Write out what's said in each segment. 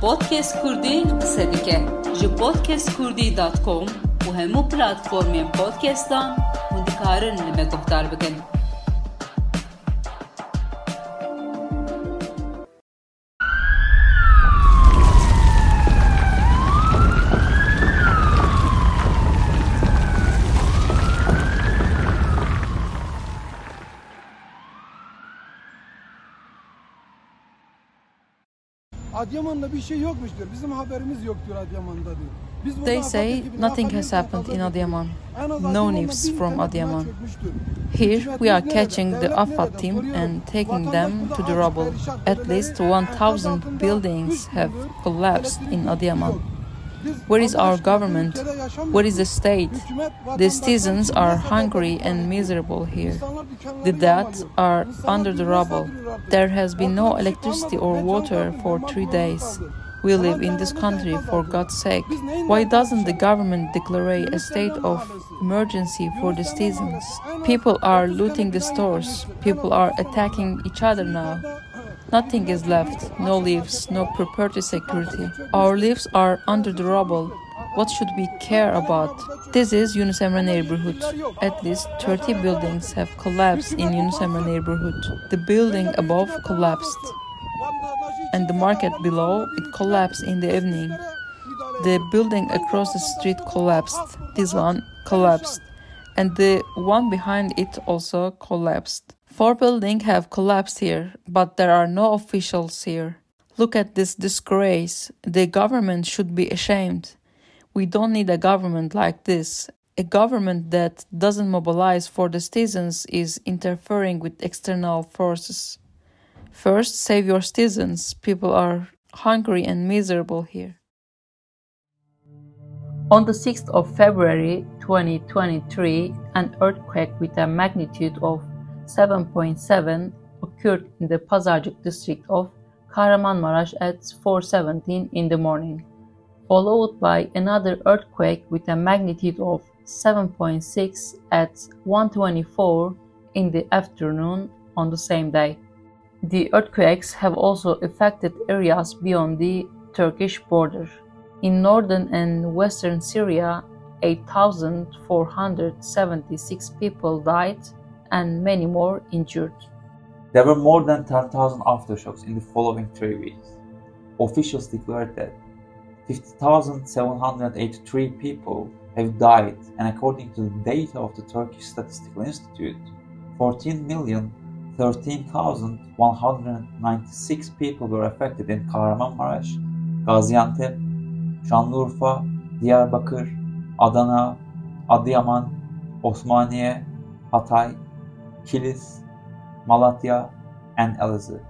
Podcast Kurdi qise dike ji podcastkurdî.com û hemû platformên podcastan hûn dikarin li me guhdar bikin. Adıyaman'da bir şey yokmuş diyor. Bizim haberimiz yok diyor Adıyaman'da diyor. Biz They say nothing has happened in Adıyaman. No news from Adıyaman. Here we are catching the AFAD team and taking them to the rubble. At least 1000 buildings have collapsed in yok. Adıyaman. Where is our government? What is the state? The citizens are hungry and miserable here. The dead are under the rubble. There has been no electricity or water for three days. We live in this country for. God's sake. Why doesn't the government declare a state of emergency for the citizens? People are looting the stores. People are attacking each other now. Nothing is left. No lives, no property security. Our lives are under the rubble. What should we care about? This is Yunus Emre neighborhood. At least 30 buildings have collapsed in Yunus Emre neighborhood. The building above collapsed, and the market below it collapsed in the evening. The building across the street collapsed. This one collapsed. And the one behind it also collapsed. Four buildings have collapsed here, but there are no officials here. Look at this disgrace. The government should be ashamed. We don't need a government like this. A government that doesn't mobilize for the citizens is interfering with external forces. First, save your citizens. People are hungry and miserable here. On the 6th of February 2023, an earthquake with a magnitude of 7.7 occurred in the Pazarcık district of Kahramanmaraş at 4:17 in the morning, followed by another earthquake with a magnitude of 7.6 at 1:24 in the afternoon on the same day. The earthquakes have also affected areas beyond the Turkish border. In northern and western Syria, 8,476 people died and many more injured. There were more than 10,000 aftershocks in the following three weeks. Officials declared that 50,783 people have died, and according to the data of the Turkish Statistical Institute, 14,013,196 people were affected in Kahramanmaraş, Gaziantep, Şanlıurfa, Diyarbakır, Adana, Adıyaman, Osmaniye, Hatay, Kilis, Malatya, and Elazığ.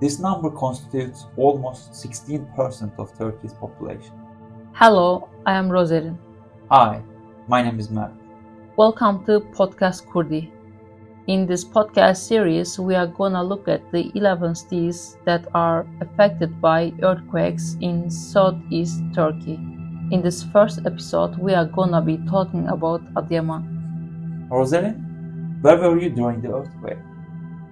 This number constitutes almost 16% of Turkey's population. Hello, I am Rozerin. Hi, my name is Mert. Welcome to Podcast Kurdi. In this podcast series, we are gonna look at the 11 cities that are affected by earthquakes in southeast Turkey. In this first episode, we are gonna be talking about Adıyaman. Rozerin, where were you during the earthquake?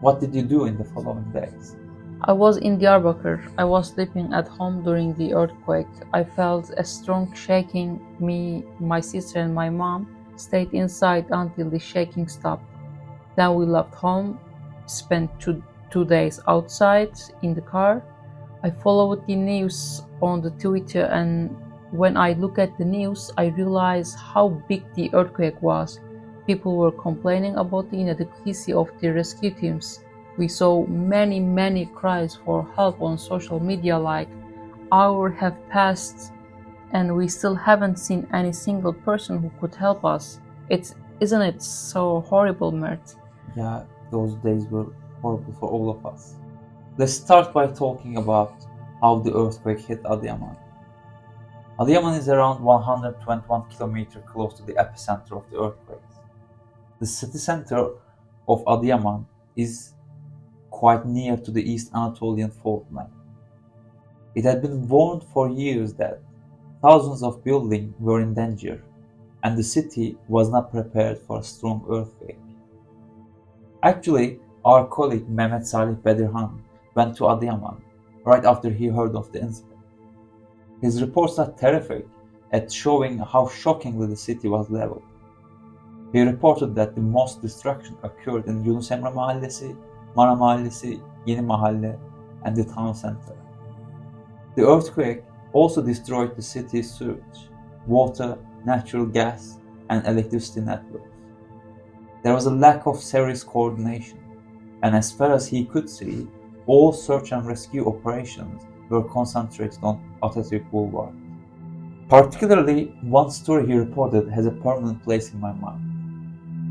What did you do in the following days? I was in Diyarbakir. I was sleeping at home during the earthquake. I felt a strong shaking. Me, my sister, and my mom stayed inside until the shaking stopped. Then we left home, spent two, two days outside in the car. I followed the news on the Twitter, and when I look at the news, I realize how big the earthquake was. People were complaining about the inadequacy of the rescue teams. We saw many, many cries for help on social media like hour have passed and we still haven't seen any single person who could help us. It's isn't it so horrible, Mert? Yeah, those days were horrible for all of us. Let's start by talking about how the earthquake hit Adıyaman. Adıyaman is around 121 kilometers close to the epicenter of the earthquake. The city center of Adıyaman is quite near to the East Anatolian fault line. It had been warned for years that thousands of buildings were in danger and the city was not prepared for a strong earthquake. Actually, our colleague Mehmet Salih Bedirhan went to Adıyaman right after he heard of the incident. His reports are terrific at showing how shockingly the city was leveled. He reported that the most destruction occurred in Yunus Emre Mahallesi, Mara Mahallesi, Yeni Mahalle, and the town center. The earthquake also destroyed the city's sewage, water, natural gas, and electricity networks. There was a lack of serious coordination, and as far as he could see, all search and rescue operations were concentrated on Atatürk Boulevard. Particularly, one story he reported has a permanent place in my mind.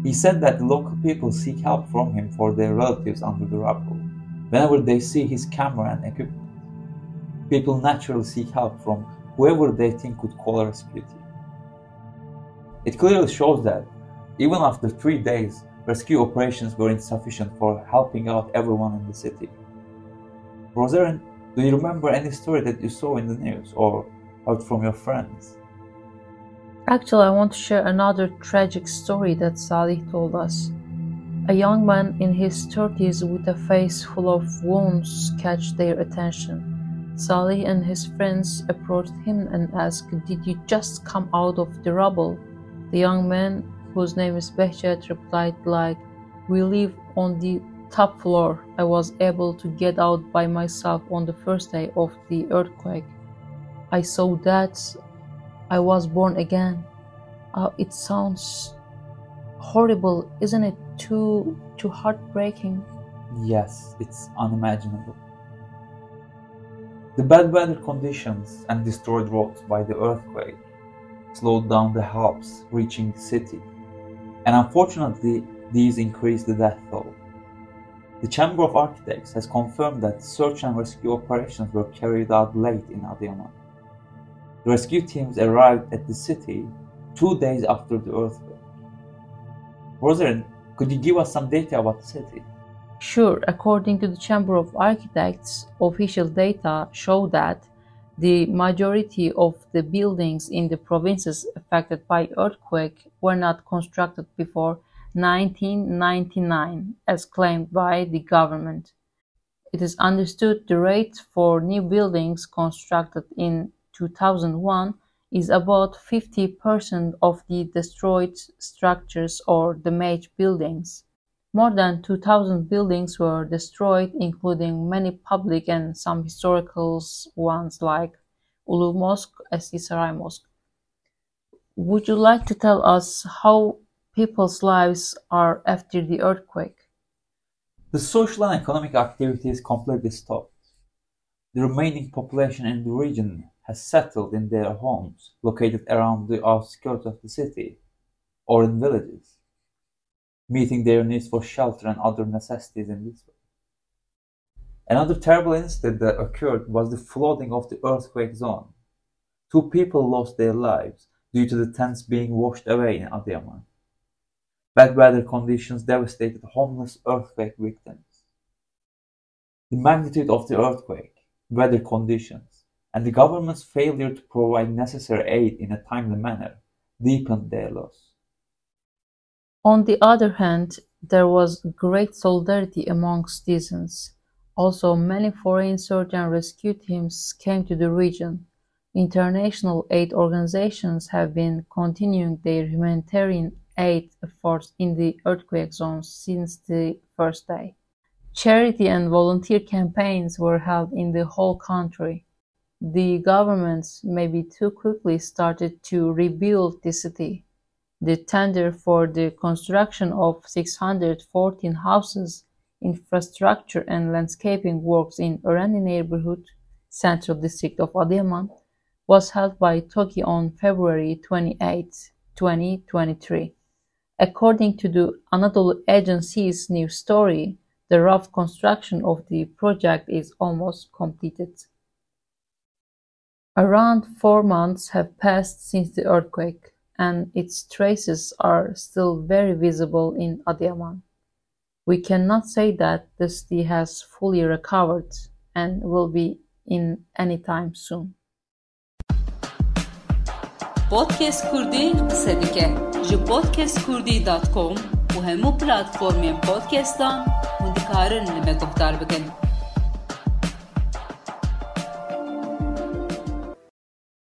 He said that the local people seek help from him for their relatives under the rubble whenever they see his camera and equipment. People naturally seek help from whoever they think could call a rescue team. It clearly shows that, even after three days, rescue operations were insufficient for helping out everyone in the city. Rozerin, do you remember any story that you saw in the news or heard from your friends? Actually, I want to share another tragic story that Salih told us. A young man in his 30s with a face full of wounds catch their attention. Salih and his friends approached him and asked, Did you just come out of the rubble? The young man, whose name is Behcet, replied like, We live on the top floor. I was able to get out by myself on the first day of the earthquake. I saw that I was born again. Uh, it sounds horrible, isn't it? Too too heartbreaking. Yes, it's unimaginable. The bad weather conditions and destroyed roads by the earthquake slowed down the helps reaching the city, and unfortunately, these increased the death toll. The Chamber of Architects has confirmed that search and rescue operations were carried out late in Adıyaman. Rescue teams arrived at the city two days after the earthquake. Rozerin, could you give us some data about the city? Sure, according to the Chamber of Architects, official data show that the majority of the buildings in the provinces affected by earthquake were not constructed before 1999, as claimed by the government. It is understood the rate for new buildings constructed in 2001 is about 50% of the destroyed structures or damaged buildings. More than 2,000 buildings were destroyed, including many public and some historical ones like Ulu Mosque, Eski Saray Mosque. Would you like to tell us how people's lives are after the earthquake? The social and economic activities completely stopped. The remaining population in the region has settled in their homes located around the outskirts of the city or in villages, meeting their needs for shelter and other necessities in this way. Another terrible incident that occurred was the flooding of the earthquake zone. Two people lost their lives due to the tents being washed away in Adıyaman. Bad weather conditions devastated homeless earthquake victims. The magnitude of the earthquake, weather conditions, and the government's failure to provide necessary aid in a timely manner deepened their loss. On the other hand, there was great solidarity among citizens. Also, many foreign search and rescue teams came to the region. International aid organizations have been continuing their humanitarian aid efforts in the earthquake zones since the first day. Charity and volunteer campaigns were held in the whole country the governments maybe too quickly started to rebuild the city. The tender for the construction of 614 houses, infrastructure and landscaping works in Örenli neighborhood, central district of Adıyaman, was held by TOKİ on February 28, 2023. According to the Anadolu Agency's new story, the rough construction of the project is almost completed. Around four months have passed since the earthquake, and its traces are still very visible in Adıyaman. We cannot say that the city has fully recovered and will be in any time soon. Podcast qise dike ji podcastkurdî.com û hemû platformên podcastan hûn dikarin li me guhdar bikin.